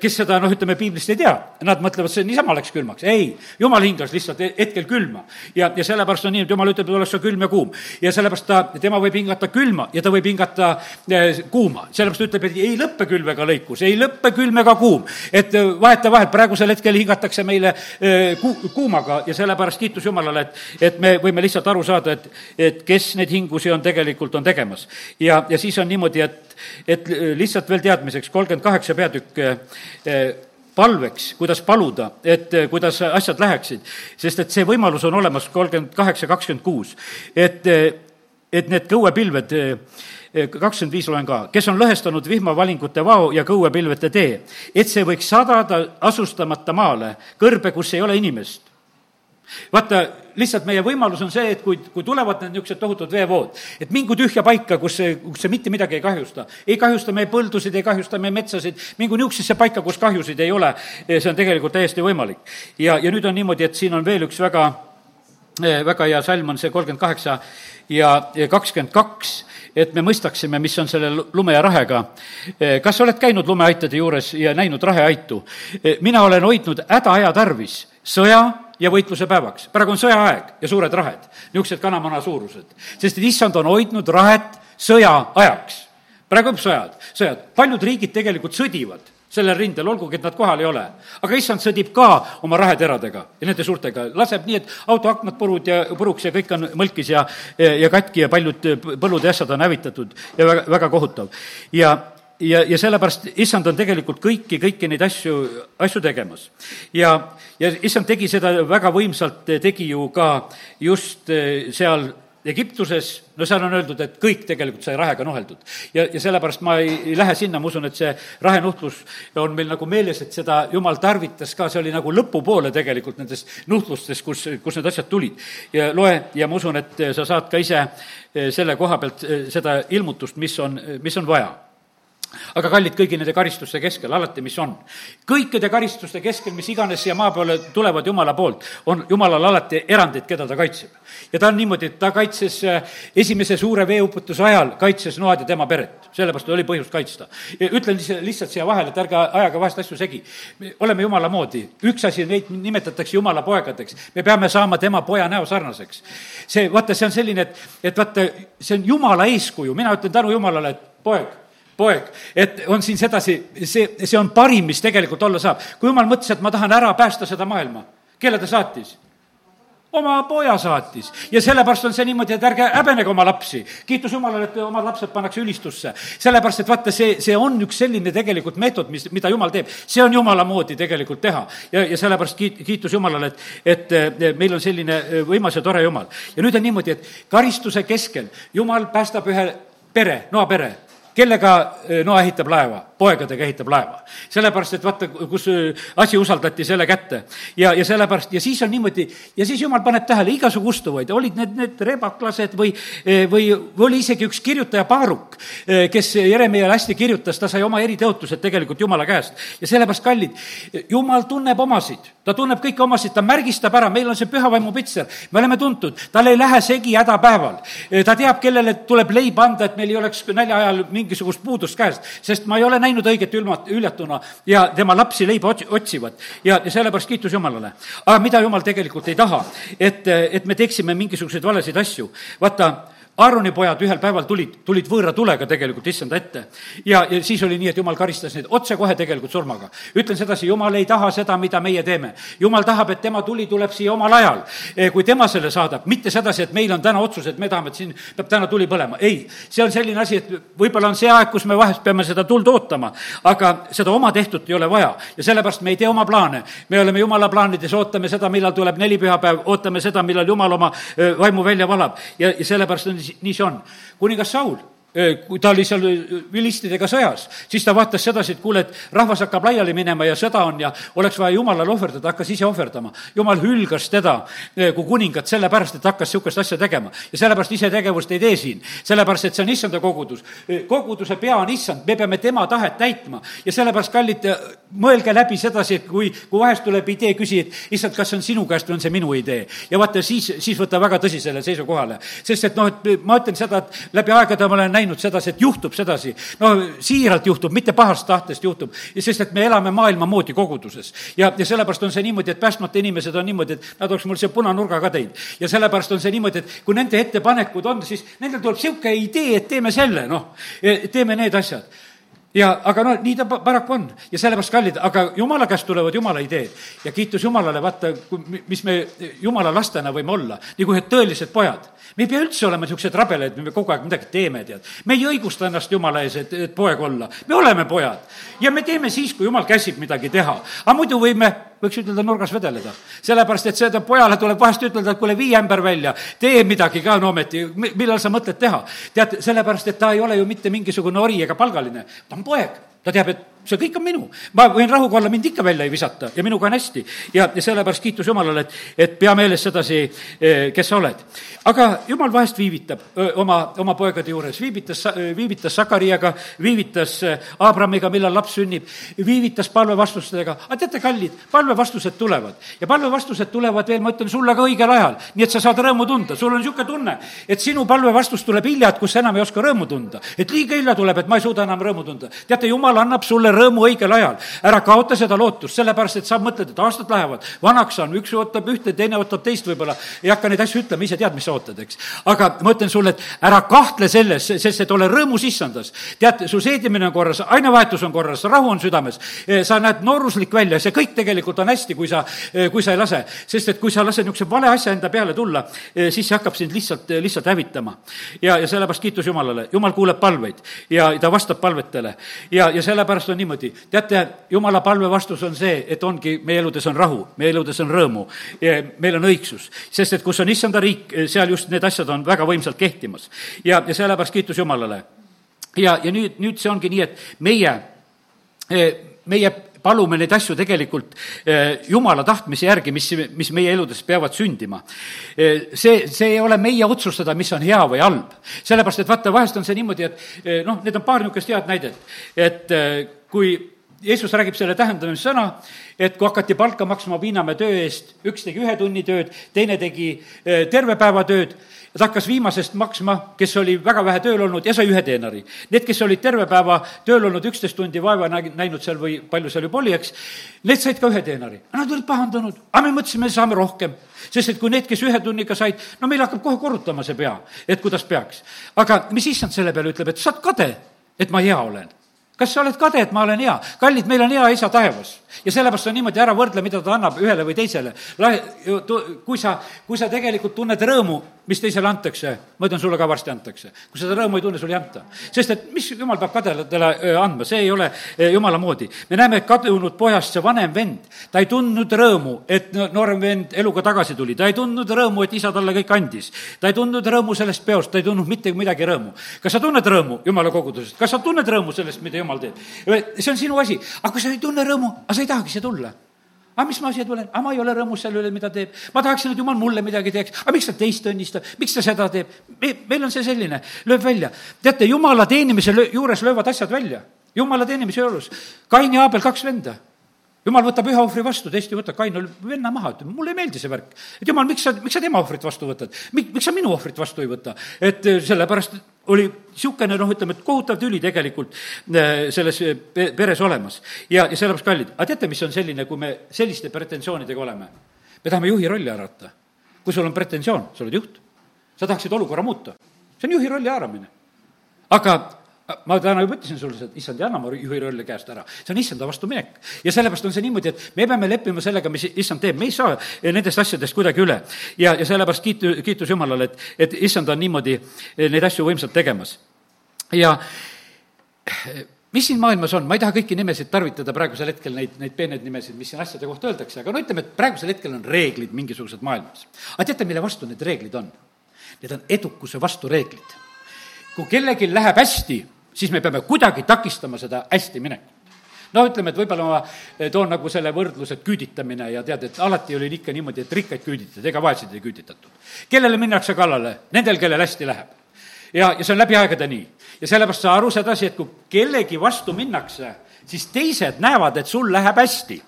kes seda, noh, ütleme, piiblist ei tea, nad mõtlevad, see niisama läks külmaks. ei, jumal hingas lihtsalt hetkel külma. ja, ja sellepärast on nii, et jumal ütleb, et oleks see külm ja kuum. ja sellepärast ta, tema võib hingata külma ja ta võib hingata eh, kuuma. sellepärast ütleb, et ei lõppe külm ega lõikus, ei lõppe külm ega kuum. et eh, vahetevahel praegusel hetkel hingatakse meile eh, ku-, kuumaga ja sellepärast kiitus Jumalale, et, et me võime lihtsalt aru saada, et, et kes neid hingusi on tegelikult, on tegemas. ja, ja siis on niimoodi, et et lihtsalt veel teadmiseks, kolmkümmend kaheksa peatükk eh, eh, palveks, kuidas paluda, et eh, kuidas asjad läheksid, sest et see võimalus on olemas, kolmkümmend kaheksa, kakskümmend kuus. et, et need kõuepilved, kakskümmend viis loen ka, kes on lõhestanud vihmavalingute vao ja kõuepilvete tee, et see võiks sadada asustamata maale, kõrbe, kus ei ole inimest vaata, lihtsalt meie võimalus on see, et kui, kui tulevad need niisugused tohutud veevood, et mingu tühja paika, kus see, kus see mitte midagi ei kahjusta. ei kahjusta meie põldusid, ei kahjusta meie metsasid, mingu niisugusesse paika, kus kahjusid ei ole, see on tegelikult täiesti võimalik. ja, ja nüüd on niimoodi, et siin on veel üks väga, väga hea salm, on see kolmkümmend kaheksa ja, kakskümmend kaks, et me mõistaksime, mis on selle lume ja rahega. kas sa oled käinud lumeaitade juures ja näinud raheaitu? mina olen hoidnud hädaaja tarvis sõja ja võitluse päevaks. praegu on sõjaaeg ja suured rahed, niisugused kanamana suurused. sest et issand on hoidnud rahet sõja ajaks. praegu on sõjad, sõjad, paljud riigid tegelikult sõdivad sellel rindel, olgugi et nad kohal ei ole. aga issand sõdib ka oma raheteradega ja nende suurtega, laseb nii, et autoaknad purud ja puruks ja kõik on mõlkis ja, ja katki ja paljud põllud ja ässad on hävitatud ja väga, väga kohutav. ja, ja, ja sellepärast issand on tegelikult kõiki, kõiki neid asju, asju tegemas. ja, ja issand tegi seda väga võimsalt, tegi ju ka just eh, seal Egiptuses, no seal on öeldud, et kõik tegelikult sai rahega nuheldud. ja, ja sellepärast ma ei, ei lähe sinna, ma usun, et see rahenuhtlus on meil nagu meeles, et seda jumal tarvitas ka, see oli nagu lõpupoole tegelikult nendest nuhtlustest, kus, kus need asjad tulid. ja loe ja ma usun, et sa saad ka ise eh, selle koha pealt eh, seda ilmutust, mis on, mis on vaja aga kallid, kõigi nende karistuste keskel, alati, mis on. kõikide karistuste keskel, mis iganes siia maa peale tulevad Jumala poolt, on Jumalal alati erandid, keda ta kaitseb. ja ta on niimoodi, et ta kaitses äh, esimese suure veeuputuse ajal, kaitses Noad ja tema peret. sellepärast oli põhjust kaitsta. ütlen lihtsalt siia vahele, et ärge ajage vahest asju segi. oleme Jumala moodi. üks asi, neid nimetatakse Jumala poegadeks. me peame saama tema poja näo sarnaseks. see, vaata, see on selline, et, et vaata, see on Jumala eeskuju, mina ütlen tänu Jumalale, et poeg poeg, et on siin sedasi, see, see on parim, mis tegelikult olla saab. kui jumal mõtles, et ma tahan ära päästa seda maailma, kelle ta saatis? oma poja saatis ja sellepärast on see niimoodi, et ärge häbenege oma lapsi. kiitus Jumalale, et oma lapsed pannakse ülistusse. sellepärast, et vaata, see, see on üks selline tegelikult meetod, mis, mida Jumal teeb. see on Jumala moodi tegelikult teha. ja, ja sellepärast kiit-, kiitus Jumalale, et, et meil on selline võimas ja tore Jumal. ja nüüd on niimoodi, et karistuse keskel Jumal päästab ühe pere, Noa pere kellega eh, Noa ehitab laeva? Poegadega ehitab laeva. sellepärast, et vaata, kus eh, asi usaldati selle kätte. ja, ja sellepärast, ja siis on niimoodi, ja siis jumal paneb tähele igasugu ustuvaid, olid need, need rebaklased või, eh, või oli isegi üks kirjutaja Paaruk, kes Jeremiale hästi kirjutas, ta sai oma eritõotused tegelikult Jumala käest. ja sellepärast, kallid, Jumal tunneb omasid, ta tunneb kõiki omasid, ta märgistab ära, meil on see pühavaimu pitser, me oleme tuntud, tal ei lähe segi hädapäeval. ta teab, kellele tuleb leib anda, et meil ei oleks nälja ajal mingisugust puudust käest, sest ma ei ole näinud näinud õiget ülmat, hüljatuna ja tema lapsi leiba otsivad. ja, ja sellepärast kiitus Jumalale. aga mida Jumal tegelikult ei taha, et, et me teeksime mingisuguseid valesid asju. vaata, Aaroni pojad ühel päeval tulid, tulid võõra tulega tegelikult issanda ette. ja, ja siis oli nii, et jumal karistas neid otsekohe tegelikult surmaga. ütlen sedasi, jumal ei taha seda, mida meie teeme. jumal tahab, et tema tuli tuleb siia omal ajal, e, kui tema selle saadab, mitte sedasi, et meil on täna otsus, et me tahame, et siin peab täna tuli põlema. ei, see on selline asi, et võib-olla on see aeg, kus me vahest peame seda tuld ootama, aga seda oma tehtut ei ole vaja ja sellepärast me ei tee oma plaane. me oleme jumala plaanides, ootame seda, millal tuleb nelipühapäev, ootame seda, millal jumal oma e, vaimu välja valab ja, ja sellepärast on nii see on. kuningas Saul kui ta oli seal vilistidega sõjas, siis ta vaatas sedasi, et kuule, et rahvas hakkab laiali minema ja sõda on ja oleks vaja Jumalale ohverdada, hakkas ise ohverdama. Jumal hülgas teda kui kuningat sellepärast, et hakkas niisugust asja tegema. ja sellepärast isetegevust ei tee siin, sellepärast et see on issanda kogudus. koguduse pea on issand, me peame tema tahet täitma ja sellepärast, kallid, mõelge läbi sedasi, et kui, kui vahest tuleb idee, küsi, et issand, kas see on sinu käest või on see minu idee. ja vaata, siis, siis võta väga tõsisele seisukohale. sest et noh, et ma ütlen seda, et läbi aegade ma olen näinud sedasi, et juhtub sedasi, no siiralt juhtub, mitte pahast tahtest juhtub, sest et me elame maailma moodi koguduses. ja, ja sellepärast on see niimoodi, et päästmata inimesed on niimoodi, et nad oleks mul siia punanurga ka teinud. ja sellepärast on see niimoodi, et kui nende ettepanekud on, siis nendel tuleb niisugune idee, et teeme selle, noh, teeme need asjad ja aga no nii ta paraku on ja sellepärast, kallid, aga jumala käest tulevad jumala ideed. ja kiitus Jumalale, vaata, mis me jumala lastena võime olla, nagu ühed tõelised pojad. me ei pea üldse olema niisugused rabelad, me kogu aeg midagi teeme, tead. me ei õigusta ennast Jumala ees, et, et poeg olla. me oleme pojad ja me teeme siis, kui Jumal käsib midagi teha. aga muidu võime võiks ütelda nurgas vedeleda. sellepärast, et seda pojale tuleb vahest ütelda, et kuule, vii ämber välja, tee midagi ka no ometi, millal sa mõtled teha. tead, sellepärast, et ta ei ole ju mitte mingisugune ori ega palgaline, ta on poeg, ta teab, et see kõik on minu. ma võin rahuga olla, mind ikka välja ei visata ja minuga on hästi. ja, ja sellepärast kiitus Jumalale, et, et pea meeles sedasi, eh, kes sa oled. aga Jumal vahest viivitab oma, oma poegade juures, viivitas, viivitas Sakariaga, viivitas Abramiga, millal laps sünnib, viivitas palvevastustega, aga teate, kallid, palvevastused tulevad. ja palvevastused tulevad veel, ma ütlen sulle ka õigel ajal, nii et sa saad rõõmu tunda, sul on niisugune tunne, et sinu palvevastus tuleb hilja, et kus sa enam ei oska rõõmu tunda. et liiga hilja tuleb, et ma ei suuda enam rõõmu tunda. teate, Jumal annab sulle rõõmu õigel ajal. ära kaota seda lootust, sellepärast et sa mõtled, et aastad lähevad, vanaks saan, üks ootab ühte, teine ootab teist võib-olla. ei hakka neid asju ütlema, ise tead, mis sa ootad, eks. aga ma ütlen sulle, et ära kahtle selles, sest et ole rõõmus issandas. tead, su seedimine on korras, ainevahetus on korras, rahu on südames, sa näed nooruslik välja, see kõik tegelikult on hästi, kui sa, kui sa ei lase. sest et kui sa lased niisuguse vale asja enda peale tulla, siis see hakkab sind lihtsalt, lihtsalt hävitama. ja, ja sellepärast kiitus Jumalale, Jumal kuuleb palveid ja ta vastab palvetele. ja, ja sellepärast on niimoodi, teate, jumala palve vastus on see, et ongi, meie eludes on rahu, meie eludes on rõõmu, meil on õigsus. sest et kus on issanda riik, seal just need asjad on väga võimsalt kehtimas. ja, ja sellepärast kiitus Jumalale. ja, ja nüüd, nüüd see ongi nii, et meie, meie palume neid asju tegelikult jumala tahtmise järgi, mis, mis meie eludes peavad sündima. see, see ei ole meie otsustada, mis on hea või halb. sellepärast, et vaata, vahest on see niimoodi, et noh, need on paar niisugust head näidet, et kui Jeesus räägib selle tähendamissõna, et kui hakati palka maksma Viinamäe töö eest, üks tegi ühe tunni tööd, teine tegi terve päeva tööd, ta hakkas viimasest maksma, kes oli väga vähe tööl olnud ja sai ühe teenari. Need, kes olid terve päeva tööl olnud, üksteist tundi vaeva näinud seal või palju seal juba oli, eks, need said ka ühe teenari. Nad olid pahandanud, aga me mõtlesime, saame rohkem. sest et kui need, kes ühe tunniga said, no meil hakkab kohe korrutama see pea, et kuidas peaks. aga mis issand selle peale ütleb, et sa oled kade, et ma hea olen kas sa oled kade, et ma olen hea? kallid, meil on hea isa taevas ja sellepärast on niimoodi, ära võrdle, mida ta annab ühele või teisele. kui sa, kui sa tegelikult tunned rõõmu, mis teisele antakse, ma ütlen, sulle ka varsti antakse. kui seda rõõmu ei tunne, sulle ei anta. sest et mis jumal peab kadelatele andma, see ei ole jumala moodi. me näeme kadunud pojast see vanem vend, ta ei tundnud rõõmu, et noorem vend eluga tagasi tuli, ta ei tundnud rõõmu, et isa talle kõik andis. ta ei tundnud rõõmu sellest peost, ta ei tundnud mitte midagi rõõmu. kas sa tunned rõõmu jumala kogudusest, kas sa tunned rõõmu sellest, mida jumal teeb? see on sinu asi, aga kui sa ei tunne rõõmu, sa ei tahagi siia tulla aga mis ma siia tulen, aga ma ei ole rõõmus selle üle, mida teeb. ma tahaksin, et jumal mulle midagi teeks, aga miks ta teist õnnistab, miks ta seda teeb? me, meil on see selline, lööb välja. teate, jumala teenimise löö, juures löövad asjad välja. jumala teenimise juures. Kain ja Aabel, kaks venda jumal võtab ühe ohvri vastu, teist ei võta, Kain oli venna maha, ütleb, mulle ei meeldi see värk. et jumal, miks sa, miks sa tema ohvrit vastu võtad? Mik-, miks sa minu ohvrit vastu ei võta? et sellepärast oli niisugune noh, ütleme, et kohutav tüli tegelikult äh, selles äh, peres olemas. ja, ja sellepärast kallid, aga teate, mis on selline, kui me selliste pretensioonidega oleme? me tahame juhi rolli haarata. kui sul on pretensioon, sa oled juht, sa tahaksid olukorra muuta. see on juhi rolli haaramine. aga ma täna juba ütlesin sulle, et issand ei anna oma juhi rolli käest ära, see on issanda vastu minek. ja sellepärast on see niimoodi, et me peame leppima sellega, mis issand teeb, me ei saa nendest asjadest kuidagi üle. ja, ja sellepärast kiitu, kiitus Jumalale, et, et issand on niimoodi neid asju võimsalt tegemas. ja mis siin maailmas on, ma ei taha kõiki nimesid tarvitada praegusel hetkel, neid, neid peeneid nimesid, mis siin asjade kohta öeldakse, aga no ütleme, et praegusel hetkel on reeglid mingisugused maailmas. aga teate, mille vastu need reeglid on? Need on edukuse vastu reeglid. kui kellelgi läheb hästi, siis me peame kuidagi takistama seda hästi minekut no ütleme, et võib-olla ma eh, toon nagu selle võrdluse, et küüditamine ja tead, et alati oli ikka niimoodi, et rikkaid küüditati, ega vaeseid ei küüditatud. kellele minnakse kallale? Nendel, kellel hästi läheb. ja, ja see on läbi aegade nii. ja sellepärast sa aru sedasi, et kui kellegi vastu minnakse, siis teised näevad, et sul läheb hästi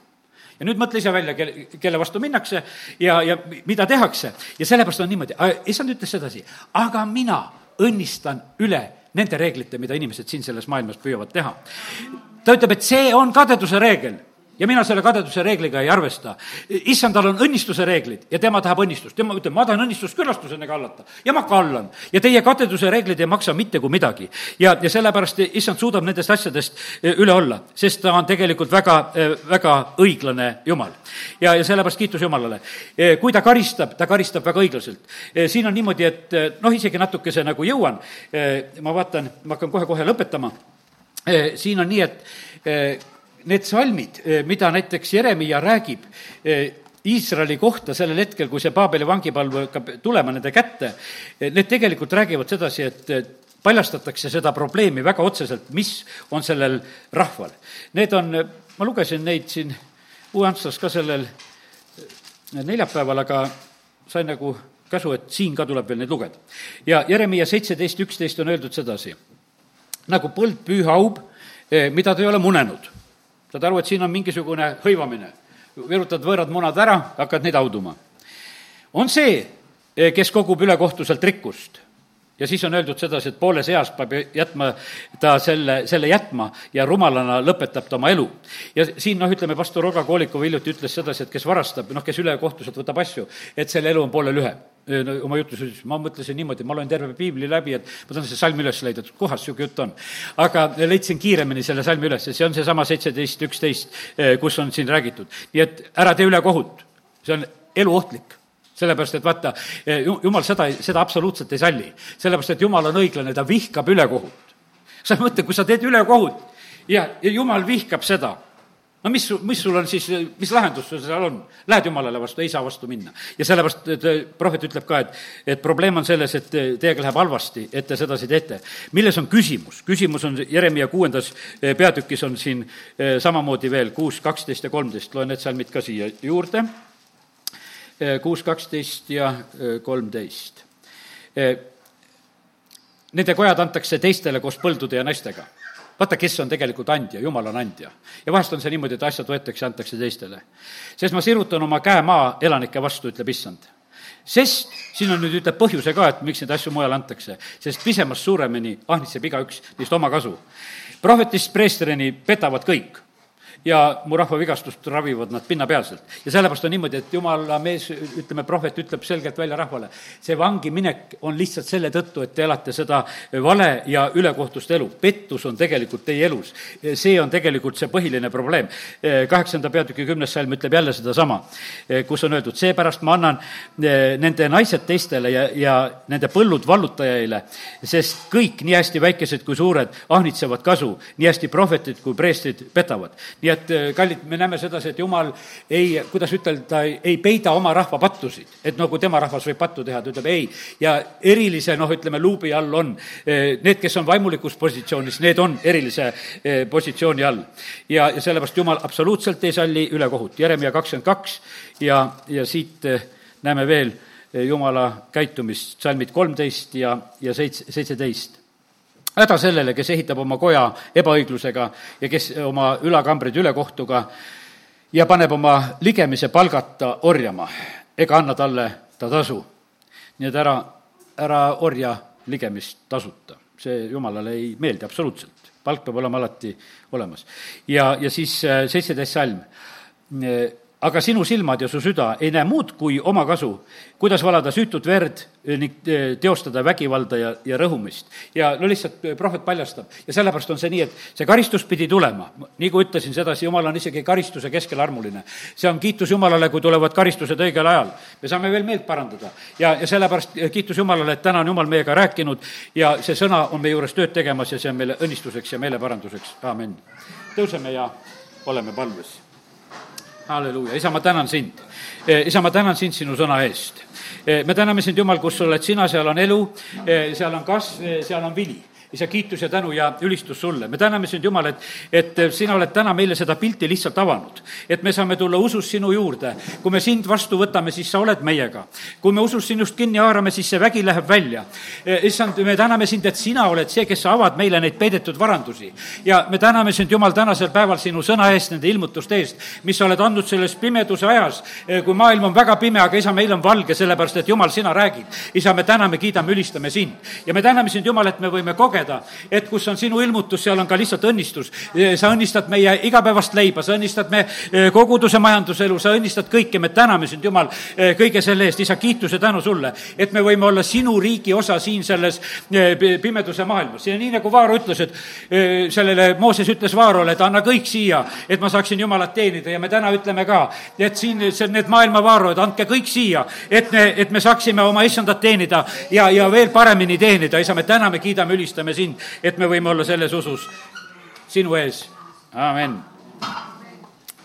ja nüüd mõtle ise välja, kelle, kelle vastu minnakse ja, ja mida tehakse. ja sellepärast on niimoodi, issand ütles sedasi, aga mina õnnistan üle nende reeglite, mida inimesed siin selles maailmas püüavad teha. ta ütleb, et see on kadeduse reegel ja mina selle kadeduse reegliga ei arvesta. issandal on õnnistuse reeglid ja tema tahab õnnistust, tema ütleb, ma tahan õnnistust külastuseni kallata ja ma kallan. ja teie kadeduse reeglid ei maksa mitte kui midagi. ja, ja sellepärast issand suudab nendest asjadest e, üle olla, sest ta on tegelikult väga, e, väga õiglane jumal. ja, ja sellepärast kiitus Jumalale. E, kui ta karistab, ta karistab väga õiglaselt. siin on niimoodi, et noh, isegi natukese nagu jõuan, ma vaatan, ma hakkan kohe-kohe lõpetama, siin on nii, et need salmid, eh, mida näiteks Jeremiah räägib eh, Iisraeli kohta sellel hetkel, kui see Paabeli vangipalv hakkab tulema nende kätte, eh, need tegelikult räägivad sedasi, et paljastatakse seda probleemi väga otseselt, mis on sellel rahval. Need on, ma lugesin neid siin Uue Antslas ka sellel neljapäeval, aga sain nagu käsu, et siin ka tuleb veel neid lugeda. ja Jeremiah seitseteist üksteist on öeldud sedasi, nagu põld püühaub, mida ta ei ole munenud saad aru, et siin on mingisugune hõivamine. virutad võõrad munad ära, hakkad neid hauduma. on see, eh, kes kogub ülekohtuselt rikkust ja siis on öeldud sedasi, et pooles eas peab jätma ta selle, selle jätma ja rumalana lõpetab ta oma elu. ja siin noh, ütleme, pastor Olga Koolikov hiljuti ütles sedasi, et kes varastab, noh, kes ülekohtuselt võtab asju, et selle elu on poole lühem oma jutus ma mõtlesin niimoodi, ma loen terve piibli läbi, et ma tahan selle salmi üles leida, et kohas niisugune jutt on. aga leidsin kiiremini selle salmi üles, see on seesama seitseteist, üksteist, kus on siin räägitud. nii et ära tee ülekohut, see on eluohtlik sellepärast, et vaata, jumal seda, seda absoluutselt ei salli. sellepärast, et jumal on õiglane, ta vihkab ülekohut. sa mõtle, kui sa teed ülekohut ja, ja jumal vihkab seda no mis, mis sul on siis, mis lahendus sul seal on? Lähed Jumalale vastu, ei saa vastu minna. ja sellepärast et prohvet ütleb ka, et, et probleem on selles, et teiega läheb halvasti, et te sedasi teete. milles on küsimus? küsimus on Jeremiah kuuendas eh, peatükis on siin eh, samamoodi veel kuus, kaksteist ja kolmteist, loen need salmid ka siia juurde. Eh, kuus, kaksteist ja kolmteist. Nende kojad antakse teistele koos põldude ja naistega vaata, kes on tegelikult andja, jumal on andja. ja vahest on see niimoodi, et asjad võetakse ja antakse teistele. sest ma sirutan oma käe maa elanike vastu, ütleb issand. sest, siin on nüüd, ütleb põhjuse ka, et miks neid asju mujale antakse, sest pisemast suuremini ahnitseb igaüks neist oma kasu. prohvetist preestrini petavad kõik ja mu rahva vigastust ravivad nad pinnapealselt. ja sellepärast on niimoodi, et jumala mees, ütleme, prohvet ütleb selgelt välja rahvale, see vangi minek on lihtsalt selle tõttu, et te elate seda vale ja ülekohtust elu. pettus on tegelikult teie elus. see on tegelikult see põhiline probleem. kaheksanda peatüki kümnes salm ütleb jälle sedasama, kus on öeldud, seepärast ma annan eh, nende naised teistele ja, ja nende põllud vallutajaile, sest kõik, nii hästi väikesed kui suured, ahnitsevad kasu, nii hästi prohvetid kui preestrid petavad. nii nii et äh, kallid, me näeme sedasi, et jumal ei, kuidas ütelda, ei peida oma rahva pattusid, et nagu tema rahvas võib pattu teha, ta ütleb ei. ja erilise, noh, ütleme, luubi all on äh, need, kes on vaimulikus positsioonis, need on erilise äh, positsiooni all. ja, ja sellepärast jumal absoluutselt ei salli ülekohut. Jeremia kakskümmend kaks ja, ja siit näeme veel jumala käitumist, salmid kolmteist ja, ja seitse, seitseteist häda sellele, kes ehitab oma koja ebaõiglusega ja kes oma ülakambrid ülekohtuga ja paneb oma ligemise palgata orjama. Ega anna talle ta tasu. nii et ära, ära orja ligemist tasuta, see jumalale ei meeldi absoluutselt, palk peab olema alati olemas. ja, ja siis äh, seitseteist salm. Aga sinu silmad ja su süda ei näe muud kui omakasu, kuidas valada süütut verd ning eh, teostada vägivalda ja, ja rõhumist. ja no lihtsalt eh, prohvet paljastab ja sellepärast on see nii, et see karistus pidi tulema. nagu ütlesin sedasi, jumal on isegi karistuse keskel armuline. see on kiitus Jumalale, kui tulevad karistused õigel ajal. me saame veel meelt parandada ja, ja sellepärast eh, kiitus Jumalale, et täna on Jumal meiega rääkinud ja see sõna on meie juures tööd tegemas ja see on meile õnnistuseks ja meeleparanduseks, aamen. tõuseme ja oleme palves halleluuja, isa, ma tänan sind. Eh, isa, ma tänan sind sinu sõna eest. Eh, me täname sind, Jumal, kus oled sina, seal on elu, eh, seal on kasv, seal on vili isa, kiitus ja tänu ja ülistus sulle. me täname sind, Jumal, et, et sina oled täna meile seda pilti lihtsalt avanud. et me saame tulla usus sinu juurde. kui me sind vastu võtame, siis sa oled meiega. kui me usus sinust kinni haarame, siis see vägi läheb välja. issand, me täname sind, et sina oled see, kes sa avad meile neid peidetud varandusi. ja me täname sind, Jumal, tänasel päeval sinu sõna eest, nende ilmutuste eest, mis sa oled andnud selles pimeduse ajas, kui maailm on väga pime, aga isa, meil on valge, sellepärast et Jumal, sina räägid. isa, me täname, kiidame, ülistame sind. ja me täname sind, Jumal, et me võime kogeda kogeda, et kus on sinu ilmutus, seal on ka lihtsalt õnnistus. sa õnnistad meie igapäevast leiba, sa õnnistad me eh, koguduse majanduselu, sa õnnistad kõike, me täname sind, Jumal, eh, kõige selle eest, isa, kiituse tänu sulle, et me võime olla sinu riigi osa siin selles eh, pimeduse maailmas. ja nii, nagu Vaaro ütles, et sellele, Mooses ütles Vaarole, et anna kõik siia, et ma saaksin Jumalat teenida ja me täna ütleme ka, et siin, see, need maailma Vaarod, andke kõik siia, et me, et me saaksime oma issandat teenida ja, ja veel paremini teenida, isa, me täname, kiidame, ülistame täname sind, et me võime olla selles usus sinu ees, amin